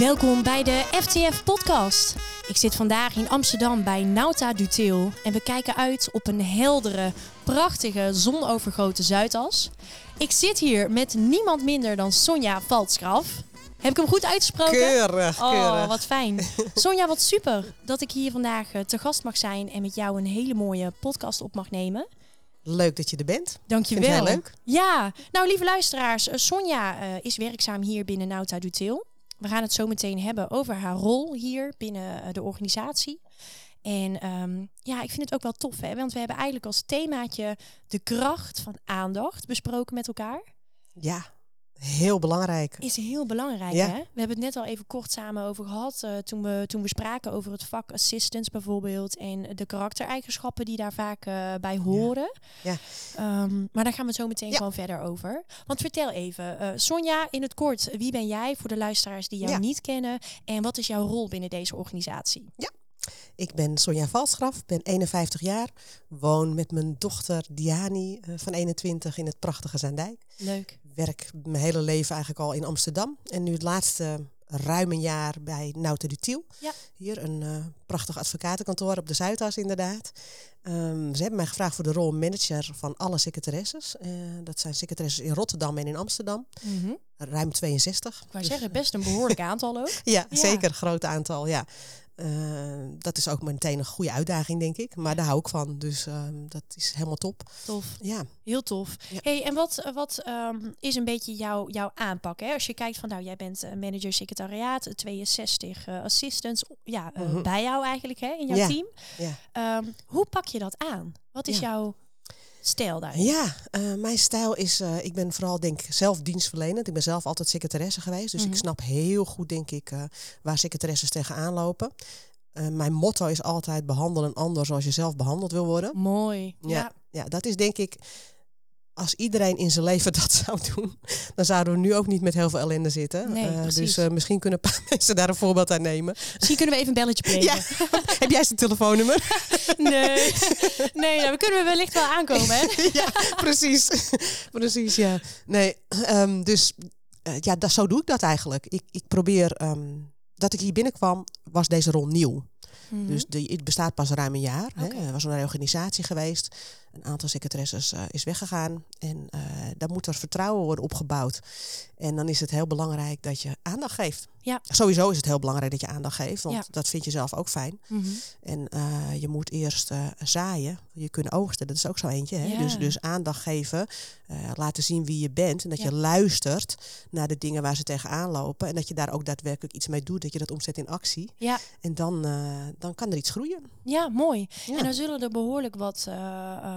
Welkom bij de FTF Podcast. Ik zit vandaag in Amsterdam bij Nauta Duteel en we kijken uit op een heldere, prachtige, zonovergoten Zuidas. Ik zit hier met niemand minder dan Sonja Valtsgraf. Heb ik hem goed uitgesproken? Keurig, Oh, keurig. wat fijn. Sonja, wat super dat ik hier vandaag eh, te gast mag zijn en met jou een hele mooie podcast op mag nemen. Leuk dat je er bent. Dankjewel. Vind je heel leuk? Ja, nou lieve luisteraars, eh, Sonja eh, is werkzaam hier binnen Nauta Duteel. We gaan het zo meteen hebben over haar rol hier binnen eh, de organisatie. En ehm, ja, ik vind het ook wel tof, hè? want we hebben eigenlijk als themaatje de kracht van aandacht besproken met elkaar. Ja, heel belangrijk. Is heel belangrijk, Ja. hè? We hebben het net al even kort samen over gehad eh, toen, we, toen we spraken over het vak assistance bijvoorbeeld en de karaktereigenschappen die daar vaak eh, bij horen. Ja. Ehm, maar daar gaan we zo meteen Ja. gewoon verder over. Want vertel even, eh, Sonja, in het kort, wie ben jij voor de luisteraars die jou Ja. niet kennen en wat is jouw rol binnen deze organisatie? Ik ben Sonja Valsgraf, ben 51 jaar, woon met mijn dochter Diani eh, van 21 in het prachtige Zaandijk. Leuk. Werk mijn hele leven eigenlijk al in Amsterdam en nu het laatste ruim een jaar bij Nauta Dutiel. Ja. Hier een eh, prachtig advocatenkantoor op de Zuidas inderdaad. Ehm, ze hebben mij gevraagd voor de rol manager van alle secretaresses. Eh, dat zijn secretaresses in Rotterdam en in Amsterdam. Mhm. Ruim 62. Ik wou Dus, zeggen, best een behoorlijk aantal ook. Ja, Ja. zeker. Groot aantal, ja. Eh, dat is ook meteen een goede uitdaging, denk ik. Maar daar hou ik van. Dus ehm, dat is helemaal top. Tof. Ja, Heel tof. Ja. Hey, en wat, wat ehm, is een beetje jouw, jouw aanpak? Hè? Als je kijkt van, nou, jij bent eh, manager secretariaat, eh, 62 eh, assistants, ja, eh, Mhm. bij jou eigenlijk, hè, in jouw Ja. team. ja. Ehm, hoe pak je dat aan? Wat is jouw stijl daarin? ja eh, mijn stijl is... eh, ik ben vooral, denk ik, zelf dienstverlenend. Ik ben zelf altijd secretaresse geweest. Dus Mhm. ik snap heel goed, denk ik, eh, waar secretaresses tegenaan lopen. Mijn motto is altijd behandel een ander zoals je zelf behandeld wil worden. Mooi. Ja. Ja, ja, dat is denk ik. Als iedereen in zijn leven dat zou doen, dan zouden we nu ook niet met heel veel ellende zitten. Nee, Eh, dus eh, misschien kunnen een paar mensen daar een voorbeeld aan nemen. Misschien kunnen we even een belletje plegen. Ja. Heb jij zijn telefoonnummer? Nee, nee nou, we kunnen wellicht wel aankomen, hè? ja, precies. precies, ja. Nee, ehm, dus eh, ja, dat, zo doe ik dat eigenlijk. Ik, ik probeer, ehm, dat ik hier binnenkwam, was deze rol nieuw. Mhm. Dus het bestaat pas ruim een jaar. hè. Er was een reorganisatie geweest. Een aantal secretaresses eh, is weggegaan. En eh daar moet er vertrouwen worden opgebouwd. En dan is het heel belangrijk dat je aandacht geeft. Ja. Sowieso is het heel belangrijk dat je aandacht geeft. Want Ja. dat vind je zelf ook fijn. Mhm. En eh, je moet eerst zaaien. Je kunt oogsten. Dat is ook zo eentje. Hè? Ja. Dus, dus aandacht geven. laten zien wie je bent. En dat Ja. je luistert naar de dingen waar ze tegenaan lopen. En dat je daar ook daadwerkelijk iets mee doet. Dat je dat omzet in actie. Ja. En dan, dan kan er iets groeien. ja, mooi. En dan zullen er behoorlijk wat,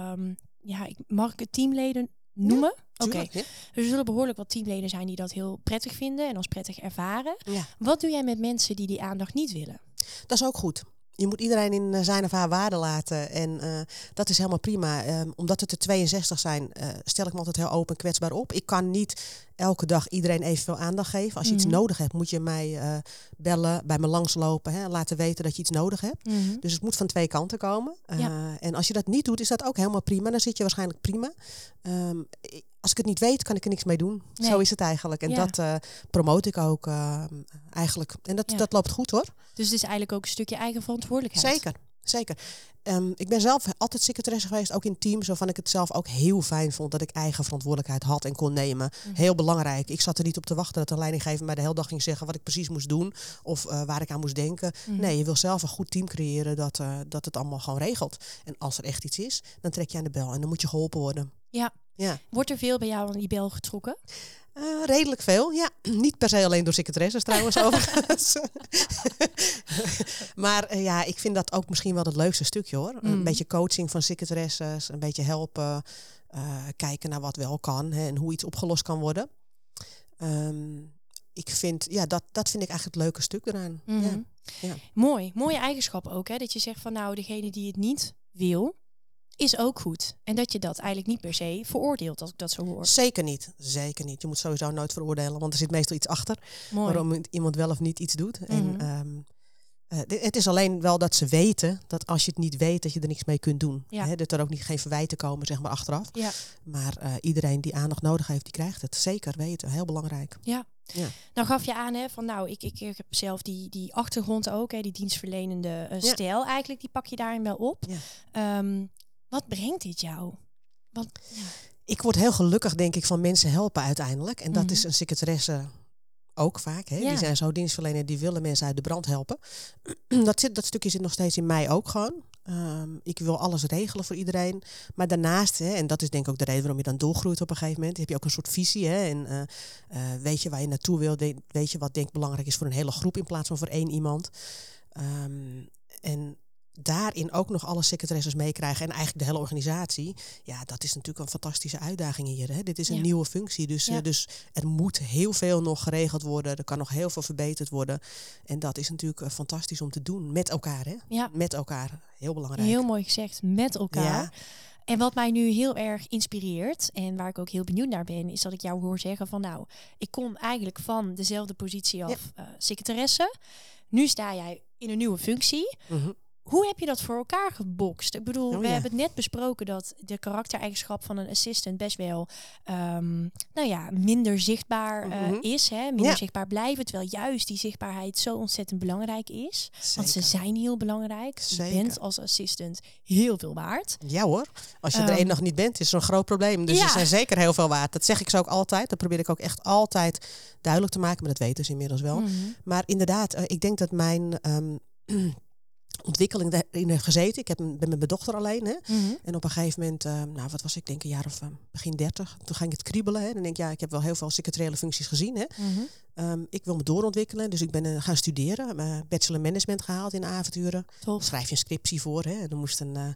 eh, ehm, ja, ik, mag ik het teamleden noemen? Oké. Ja. Er zullen behoorlijk wat teamleden zijn die dat heel prettig vinden en als prettig ervaren. Ja. Wat doe jij met mensen die die aandacht niet willen? Dat is ook goed. Je moet iedereen in eh, zijn of haar waarde laten. En eh, dat is helemaal prima. Ehm, omdat het er 62 zijn, eh, stel ik me altijd heel open en kwetsbaar op. Ik kan niet elke dag iedereen evenveel aandacht geven. Als je Mhm. iets nodig hebt, moet je mij bellen, bij me langslopen. Hè, laten weten dat je iets nodig hebt. Dus het moet van twee kanten komen. Ja. En als je dat niet doet, is dat ook helemaal prima. Dan zit je waarschijnlijk prima. Ehm, als ik het niet weet, kan ik er niks mee doen. Nee. Zo is het eigenlijk. En Ja. dat eh, promote ik ook eh, eigenlijk. En dat, Ja. dat loopt goed hoor. Dus het is eigenlijk ook een stukje eigen verantwoordelijkheid. Zeker, zeker. Ehm, ik ben zelf altijd secretaresse geweest, ook in teams, waarvan ik het zelf ook heel fijn vond dat ik eigen verantwoordelijkheid had en kon nemen. Mhm. Heel belangrijk. Ik zat er niet op te wachten dat de leidinggever mij de hele dag ging zeggen wat ik precies moest doen of eh, waar ik aan moest denken. Mhm. Nee, je wil zelf een goed team creëren dat, dat het allemaal gewoon regelt. En als er echt iets is, dan trek je aan de bel en dan moet je geholpen worden. Ja. Ja. Wordt er veel bij jou aan die bel getrokken? Eh, redelijk veel, ja. Niet per se alleen door secretaresses trouwens, overigens. maar eh, ja, ik vind dat ook misschien wel het leukste stukje hoor. Mm. Een beetje coaching van secretaresses, een beetje helpen, eh, kijken naar wat wel kan hè, en hoe iets opgelost kan worden. Ehm, ik vind, ja, dat, dat vind ik eigenlijk het leuke stuk eraan. Mhm. Ja. ja. Mooi. Mooie eigenschap ook, hè? Dat je zegt van nou, degene die het niet wil, is ook goed. En dat je dat eigenlijk niet per se veroordeelt, als ik dat zo hoor. Zeker niet, zeker niet. Je moet sowieso nooit veroordelen, want er zit meestal iets achter. Mooi. waarom iemand wel of niet iets doet. Mhm. En ehm, eh, het is alleen wel dat ze weten dat als je het niet weet, dat je er niks mee kunt doen. Ja. Dat er ook niet geen verwijten komen, zeg maar, achteraf. Ja. Maar eh, iedereen die aandacht nodig heeft, die krijgt het. Zeker weten, heel belangrijk. Ja, Ja. Nou gaf je aan hè, van nou, ik, ik, ik heb zelf die, die achtergrond ook, hè, die dienstverlenende uh, stijl eigenlijk, die pak je daarin wel op. Ja. Um, wat brengt dit jou? Wat, ja. Ik word heel gelukkig, denk ik, van mensen helpen uiteindelijk. En dat Mhm. is een secretaresse ook vaak. Hè? Ja. Die zijn zo dienstverlener, die willen mensen uit de brand helpen. dat, zit, dat stukje zit nog steeds in mij ook gewoon. Ehm, ik wil alles regelen voor iedereen. Maar daarnaast, hè, en dat is denk ik ook de reden waarom je dan doorgroeit op een gegeven moment, heb je ook een soort visie. Hè, en eh, eh, weet je waar je naartoe wil, weet je wat denk ik belangrijk is voor een hele groep in plaats van voor één iemand. Ehm, en daarin ook nog alle secretaresses meekrijgen en eigenlijk de hele organisatie. Ja, dat is natuurlijk een fantastische uitdaging hier. Hè. Dit is een Ja. nieuwe functie, dus, Ja. eh, dus er moet heel veel nog geregeld worden. Er kan nog heel veel verbeterd worden. En dat is natuurlijk eh, fantastisch om te doen met elkaar. Hè. Ja, Met elkaar, heel belangrijk. heel mooi gezegd, met elkaar. Ja. En wat mij nu heel erg inspireert en waar ik ook heel benieuwd naar ben, is dat ik jou hoor zeggen van nou, ik kom eigenlijk van dezelfde positie af, eh, secretaresse. Nu sta jij in een nieuwe functie. Mhm. Hoe heb je dat voor elkaar gebokst? Ik bedoel, Oh, we ja. hebben het net besproken dat de karaktereigenschap van een assistant best wel, ehm, nou ja, minder zichtbaar eh, Mhm. is. Hè? Minder Ja. zichtbaar blijven, terwijl juist die zichtbaarheid zo ontzettend belangrijk is. Want ze zijn heel belangrijk. Zeker. Je bent als assistant heel veel waard. Ja hoor, als je er Ehm, één nog niet bent, is er een groot probleem. Dus ja. ze zijn zeker heel veel waard. Dat zeg ik ze ook altijd. Dat probeer ik ook echt altijd duidelijk te maken. Maar dat weten ze inmiddels wel. Mhm. Maar inderdaad, eh, ik denk dat mijn ehm, ontwikkeling daarin heeft gezeten. Ik heb, ben met mijn dochter alleen. Hè? Mhm. En op een gegeven moment, eh, nou wat was ik, denk een jaar of eh, begin dertig. Toen ging het kriebelen. Hè? Dan denk ik, ja, ik heb wel heel veel secretariële functies gezien. Hè? Mhm. Ehm, ik wil me doorontwikkelen. Dus ik ben eh, gaan studeren. Mijn bachelor management gehaald in avonturen. Schrijf je een scriptie voor. Hè? En er moest een eh, eh,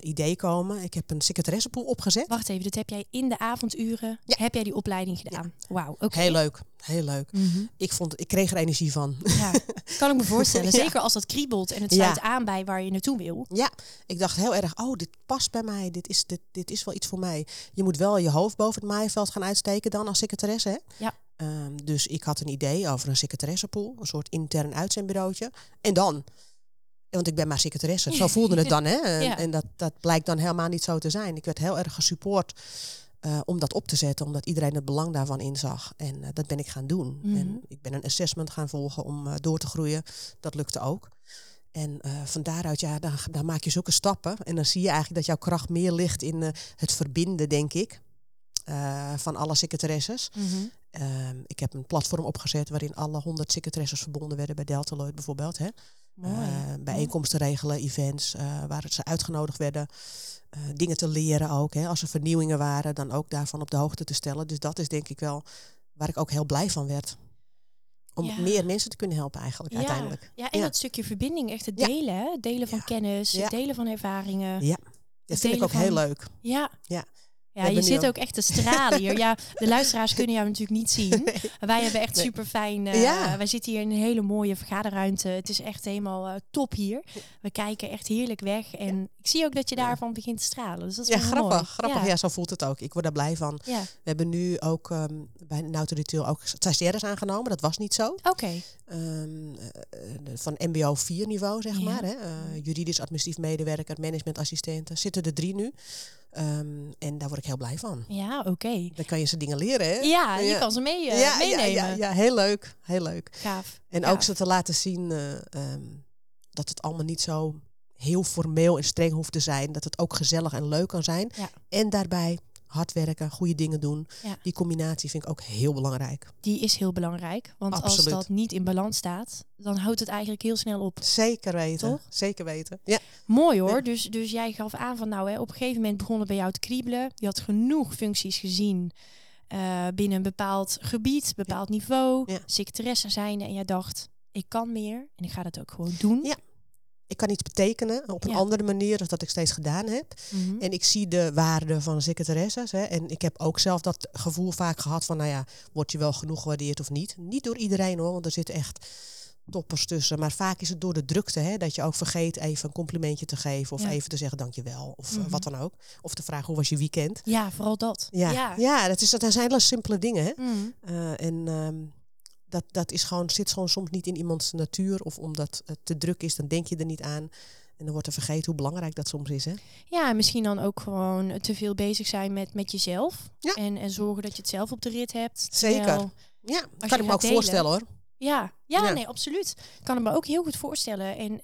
idee komen. Ik heb een secretaressepool opgezet. Wacht even, dat heb jij in de avonduren, Ja. heb jij die opleiding gedaan? Wauw, oké. Heel leuk, heel leuk. Mhm. Ik, vond, ik kreeg er energie van. Ja, kan ik me voorstellen. Ja. Zeker als dat kriebelt en het sluit aan bij waar je naartoe wil. Ja, ik dacht heel erg, oh, dit past bij mij. Dit is, dit, dit is wel iets voor mij. Je moet wel je hoofd boven het maaiveld gaan uitsteken dan als secretaresse. Hè? Ja. Ehm, dus ik had een idee over een secretaressepool. Een soort intern uitzendbureautje. En dan? Want ik ben maar secretaresse. Zo voelde het dan. Hè? En, Ja. en dat, dat blijkt dan helemaal niet zo te zijn. Ik werd heel erg gesupport eh, om dat op te zetten. Omdat iedereen het belang daarvan inzag. En eh, dat ben ik gaan doen. Mhm. En ik ben een assessment gaan volgen om eh, door te groeien. Dat lukte ook. En van daaruit, ja, dan, dan maak je zulke stappen. En dan zie je eigenlijk dat jouw kracht meer ligt in het verbinden, denk ik. van alle secretaresses. Mhm. Ehm, ik heb een platform opgezet waarin alle 100 secretaresses verbonden werden bij Deltaloid bijvoorbeeld. Hè. Eh, bijeenkomsten regelen, events eh, waar ze uitgenodigd werden. eh, dingen te leren ook. Hè. Als er vernieuwingen waren, dan ook daarvan op de hoogte te stellen. Dus dat is denk ik wel waar ik ook heel blij van werd. Om Ja. meer mensen te kunnen helpen eigenlijk ja. uiteindelijk. Ja, en Ja. dat stukje verbinding, echt het delen. Hè? Delen van kennis, het delen van ervaringen. Ja. Dat vind ik ook heel leuk. Ja. Ja. Ja, je zit ook- echt te stralen hier. Ja, de luisteraars kunnen jou natuurlijk niet zien. Wij hebben echt super fijn. Ja. Wij zitten hier in een hele mooie vergaderruimte. Het is echt helemaal eh, top hier. We kijken echt heerlijk weg. En ik zie ook dat je Ja. daarvan begint te stralen. Dus dat is Ja, grappig. mooi. grappig. Ja. Ja. zo voelt het ook. Ik word daar blij van. Ja. We hebben nu ook ehm, bij Nauta ook stagiaires aangenomen. Dat was niet zo. Oké. Ehm, eh, eh, van MBO 4 niveau, zeg maar. Hè. Eh, juridisch administratief medewerker, managementassistenten. Zitten er drie nu. Ehm, en daar word ik heel blij van. Ja, oké. Dan kan je ze dingen leren, hè? Ja, je Ja. kan ze mee, eh, ja, meenemen. Ja, ja, ja, heel leuk. Heel leuk. Gaaf. En ook ze te laten zien eh, ehm, dat het allemaal niet zo heel formeel en streng hoeft te zijn. Dat het ook gezellig en leuk kan zijn. En daarbij hard werken, goede dingen doen. Ja. Die combinatie vind ik ook heel belangrijk. Die is heel belangrijk. Want als dat niet in balans staat, dan houdt het eigenlijk heel snel op. Zeker weten. Toch? Zeker weten. Ja. Mooi hoor. Ja. Dus, dus jij gaf aan van nou, hè, op een gegeven moment begon het bij jou te kriebelen. Je had genoeg functies gezien eh, binnen een bepaald gebied, bepaald niveau, secretaresse zijnde. En jij dacht, ik kan meer en ik ga dat ook gewoon doen. Ja. Ik kan iets betekenen op een Ja. andere manier dan dat ik steeds gedaan heb. Mhm. En ik zie de waarde van secretaresses. Hè. En ik heb ook zelf dat gevoel vaak gehad van, nou ja, word je wel genoeg gewaardeerd of niet? Niet door iedereen hoor, want er zitten echt toppers tussen. Maar vaak is het door de drukte, hè, dat je ook vergeet even een complimentje te geven. Of Ja. even te zeggen dankjewel. Of eh, Mhm. wat dan ook. Of te vragen, hoe was je weekend? Ja, vooral dat. Ja, Ja. ja. dat, is, dat zijn hele simpele dingen. Hè. Mhm. Eh, en ehm, dat, dat is gewoon, zit gewoon soms niet in iemands natuur. Of omdat het te druk is, dan denk je er niet aan. En dan wordt er vergeten hoe belangrijk dat soms is. Hè? Ja, en misschien dan ook gewoon te veel bezig zijn met, met jezelf. Ja. En, en zorgen dat je het zelf op de rit hebt. Zeker. Terwijl Ja, kan ik me ook delen. voorstellen hoor. Ja, ja, Ja. nee, absoluut. Ik kan het me ook heel goed voorstellen. En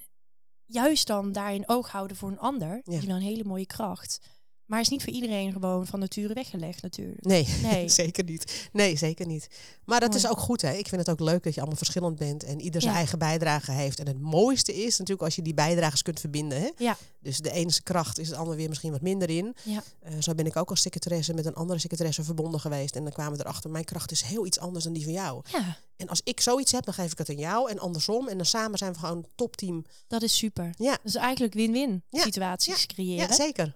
juist dan daarin oog houden voor een ander. Ja. is wel een hele mooie kracht. Maar is niet voor iedereen gewoon van nature weggelegd natuurlijk. Nee, Nee. zeker niet. Nee, zeker niet. Maar dat Mooi. is ook goed hè. Ik vind het ook leuk dat je allemaal verschillend bent en ieder zijn Ja. eigen bijdrage heeft. En het mooiste is natuurlijk als je die bijdrages kunt verbinden. Hè? Ja. Dus de ene kracht is het ander weer misschien wat minder in. Ja. Eh, zo ben ik ook als secretaresse met een andere secretaresse verbonden geweest. En dan kwamen we erachter, mijn kracht is heel iets anders dan die van jou. Ja, En als ik zoiets heb, dan geef ik het aan jou. En andersom. En dan samen zijn we gewoon een topteam. dat is super. Ja. Dus eigenlijk win-win Ja. situaties creëren. Ja, zeker.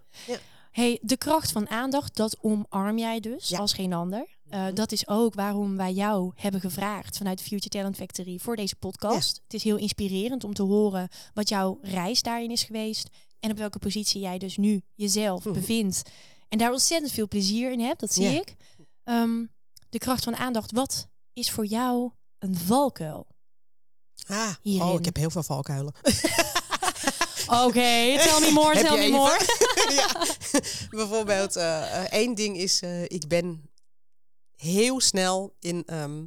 Hey, de kracht van aandacht, dat omarm jij dus Ja. als geen ander. Uh, Mhm. dat is ook waarom wij jou hebben gevraagd vanuit de Future Talent Factory voor deze podcast. Het is heel inspirerend om te horen wat jouw reis daarin is geweest. En op welke positie jij dus nu jezelf Mhm. bevindt. En daar ontzettend veel plezier in hebt, dat zie Ja. ik. Ehm, de kracht van aandacht, wat is voor jou een valkuil? Ah, Hierin. oh, ik heb heel veel valkuilen. Oké, tell me more, tell me more. ja. Bijvoorbeeld, eh, één ding is, eh, ik ben heel snel in ehm,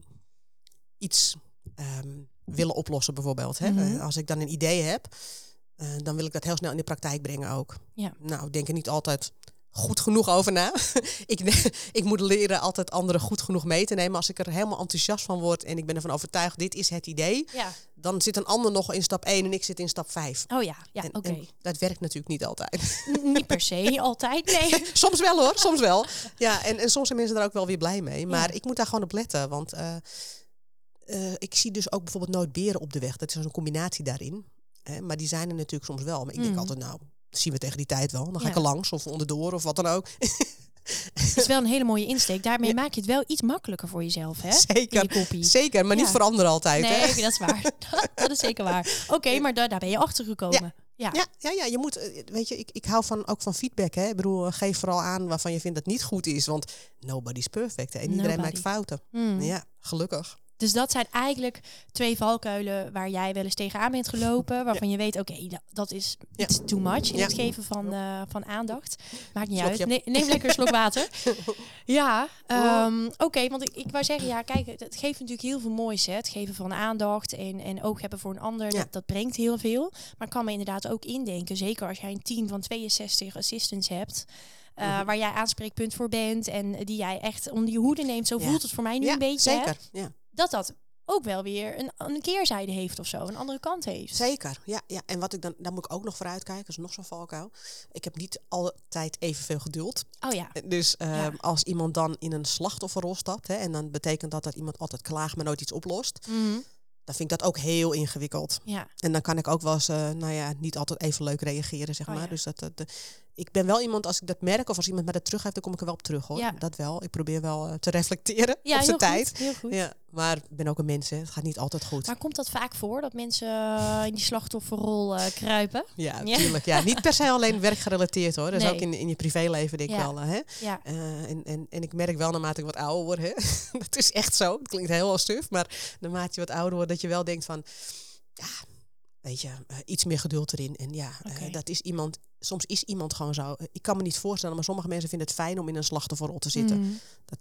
iets ehm, willen oplossen, bijvoorbeeld. Hè? Mhm. Als ik dan een idee heb, dan wil ik dat heel snel in de praktijk brengen ook. Ja. Nou, ik denk er niet altijd goed genoeg over na. ik, ik moet leren altijd anderen goed genoeg mee te nemen. Als ik er helemaal enthousiast van word en ik ben ervan overtuigd, dit is het idee. Ja. Dan zit een ander nog in stap 1 en ik zit in stap 5. Oh ja, ja, oké. dat werkt natuurlijk niet altijd. N- Niet per se, altijd, nee. soms wel hoor, soms wel. Ja, en, en soms zijn mensen er ook wel weer blij mee. Maar Ja. ik moet daar gewoon op letten. Want eh, eh, ik zie dus ook bijvoorbeeld nooit beren op de weg. Dat is een combinatie daarin. Hè, maar die zijn er natuurlijk soms wel. Maar ik denk Mm. altijd, nou, zien we tegen die tijd wel. Dan ga ik er langs of onderdoor of wat dan ook. Het is wel een hele mooie insteek. Daarmee maak je het wel iets makkelijker voor jezelf, hè? Je Zeker, zeker. Maar niet Ja. voor anderen altijd. Nee, hè? dat is waar. dat is zeker waar. Oké, maar daar, daar ben je achter gekomen. Ja. Ja, ja, ja, je moet, eh, weet je, ik, ik hou van, ook van feedback. Hè? Ik bedoel, eh, geef vooral aan waarvan je vindt dat niet goed is. Want nobody's perfect. Hè? En iedereen Nobody. maakt fouten. Hmm. Ja, gelukkig. Dus dat zijn eigenlijk twee valkuilen waar jij wel eens tegenaan bent gelopen. Waarvan je weet, oké, da- dat is Ja. too much in Ja. het geven van, eh, van aandacht. Maakt niet Slokje. uit. Ne- neem lekker een slok water. Ja, ehm, oké, want ik, ik wou zeggen, ja, kijk, het, geeft natuurlijk heel veel moois. Hè? Het geven van aandacht en, en oog hebben voor een ander, dat, dat brengt heel veel. Maar ik kan me inderdaad ook indenken, zeker als jij een team van 62 assistants hebt. eh, Mhm. Waar jij aanspreekpunt voor bent en die jij echt onder je hoede neemt. Zo voelt het voor mij nu een beetje. hè? Zeker. Ja. Dat dat ook wel weer een, een keerzijde heeft of zo, een andere kant heeft. Zeker, ja, ja. En wat ik dan, daar moet ik ook nog voor uitkijken, is nog zo'n valkuil. Ik heb niet altijd evenveel geduld. Oh ja, Dus ehm, Ja. als iemand dan in een slachtofferrol stapt, hè, en dan betekent dat dat iemand altijd klaagt, maar nooit iets oplost, Mhm. dan vind ik dat ook heel ingewikkeld. ja. En dan kan ik ook wel eens, eh, nou ja, niet altijd even leuk reageren, zeg Oh maar. ja. Dus dat, dat, ik ben wel iemand, als ik dat merk of als iemand mij dat teruggeeft, dan kom ik er wel op terug, hoor. Ja. Dat wel. Ik probeer wel eh, te reflecteren ja op zijn tijd. goed, heel goed. Ja, maar ik ben ook een mens, hè. Het gaat niet altijd goed. Maar komt dat vaak voor dat mensen eh, in die slachtofferrol eh, kruipen? Ja, natuurlijk. Ja, niet per se alleen werkgerelateerd hoor. Dat is Nee. ook in, in je privéleven denk ik wel. Hè? Ja, en, en, en ik merk wel naarmate ik wat ouder word, hè? dat is echt zo. Het klinkt heel suf, maar naarmate je wat ouder wordt, dat je wel denkt van, ja, weet je, eh, iets meer geduld erin. En ja, eh, dat is iemand, soms is iemand gewoon zo. Eh, Ik kan me niet voorstellen, maar sommige mensen vinden het fijn om in een slachtofferrol te zitten. Mhm. Dat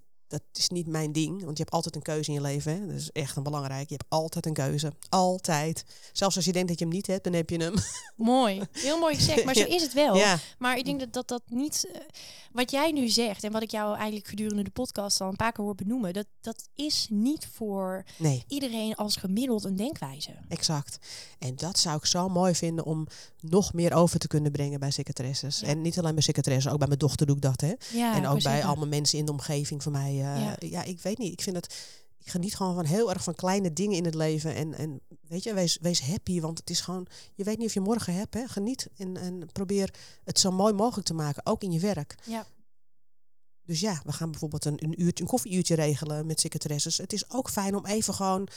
is niet mijn ding, want je hebt altijd een keuze in je leven. Hè? Dat is echt een belangrijk. Je hebt altijd een keuze. Altijd. Zelfs als je denkt dat je hem niet hebt, dan heb je hem. Mooi, heel mooi gezegd, maar zo is het wel. Ja, Maar ik denk dat dat, dat niet, eh, wat jij nu zegt en wat ik jou eigenlijk gedurende de podcast al een paar keer hoor benoemen, dat, dat is niet voor nee. iedereen als gemiddeld een denkwijze. Exact. En dat zou ik zo mooi vinden om nog meer over te kunnen brengen bij secretaresses. Ja. En niet alleen bij secretaresses, ook bij mijn dochter doe ik dat. Hè? Ja, en ook bij allemaal mensen in de omgeving van mij. Eh, Ja. ja. ik weet niet. Ik vind het. Ik geniet gewoon van heel erg van kleine dingen in het leven. En, en weet je, wees, wees happy. Want het is gewoon. Je weet niet of je morgen hebt. Hè? Geniet. En, en probeer het zo mooi mogelijk te maken. Ook in je werk. Ja. Dus ja, we gaan bijvoorbeeld een, een, uurtje, een koffieuurtje regelen met secretaresses. Het is ook fijn om even gewoon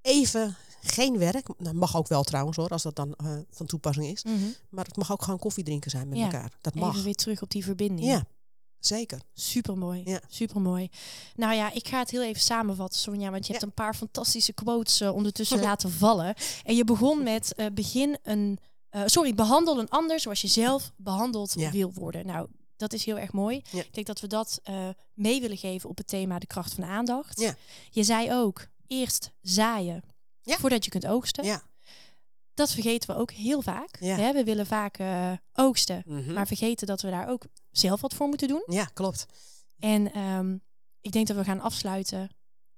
even geen werk. Dat mag ook wel trouwens hoor, als dat dan eh, van toepassing is. Mhm. Maar het mag ook gewoon koffie drinken zijn met Ja, elkaar. Dat mag. Even weer terug op die verbinding. Ja, zeker. Supermooi. Ja. Supermooi. Nou ja, ik ga het heel even samenvatten, Sonja. Want je hebt een paar fantastische quotes eh, ondertussen laten vallen. En je begon met eh, begin een. eh, sorry, behandel een ander zoals je zelf behandeld Ja. wil worden. Nou, Dat is heel erg mooi. Ja. Ik denk dat we dat eh, mee willen geven op het thema de kracht van de aandacht. Ja. Je zei ook eerst zaaien Ja. voordat je kunt oogsten. Ja. Dat vergeten we ook heel vaak. Ja. Hè, we willen vaak oogsten, Mhm. maar vergeten dat we daar ook zelf wat voor moeten doen. Ja, klopt. En ehm, ik denk dat we gaan afsluiten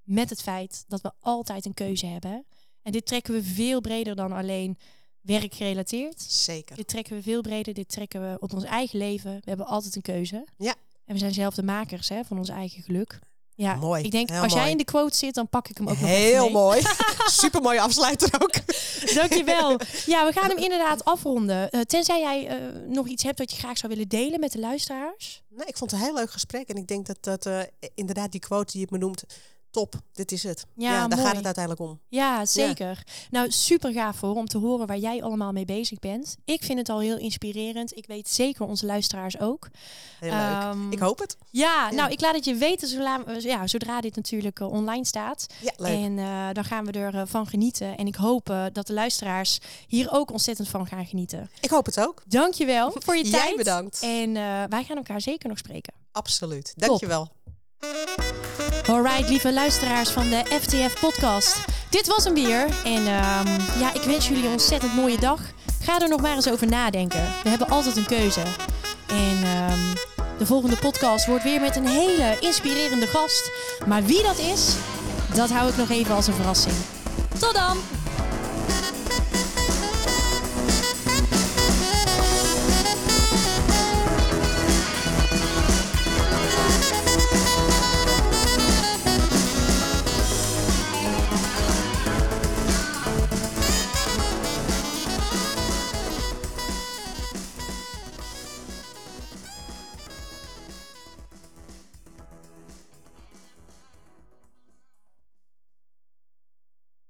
met het feit dat we altijd een keuze hebben. En dit trekken we veel breder dan alleen werkgerelateerd. Zeker. Dit trekken we veel breder. Dit trekken we op ons eigen leven. We hebben altijd een keuze. Ja. En we zijn zelf de makers hè, van ons eigen geluk. Ja, Mooi, ik denk heel als jij in de quote zit, dan pak ik hem ook nog even Heel mee. mooi. Super mooie afsluiter ook. Dankjewel. Ja, we gaan hem inderdaad afronden. Eh, tenzij jij eh, nog iets hebt dat je graag zou willen delen met de luisteraars. Nee, ik vond het een heel leuk gesprek. En ik denk dat, dat eh, inderdaad die quote die je me noemt, top, dit is het. Ja, daar mooi. gaat het uiteindelijk om. Ja, zeker. Nou, super gaaf hoor om te horen waar jij allemaal mee bezig bent. Ik vind het al heel inspirerend. Ik weet zeker onze luisteraars ook. Heel leuk. Ehm, Ik hoop het. Ja, Ja. nou, ik laat het je weten zodra, ja, zodra dit natuurlijk eh, online staat. Leuk. En eh, dan gaan we ervan van genieten. En ik hoop eh, dat de luisteraars hier ook ontzettend van gaan genieten. Ik hoop het ook. Dankjewel voor je Jij tijd. bedankt. En eh, wij gaan elkaar zeker nog spreken. Absoluut. Dankjewel. Alright, lieve luisteraars van de FTF podcast. Dit was hem weer. En ehm, ja, ik wens jullie een ontzettend mooie dag. Ga er nog maar eens over nadenken. We hebben altijd een keuze. En ehm, de volgende podcast wordt weer met een hele inspirerende gast. Maar wie dat is, dat hou ik nog even als een verrassing. Tot dan!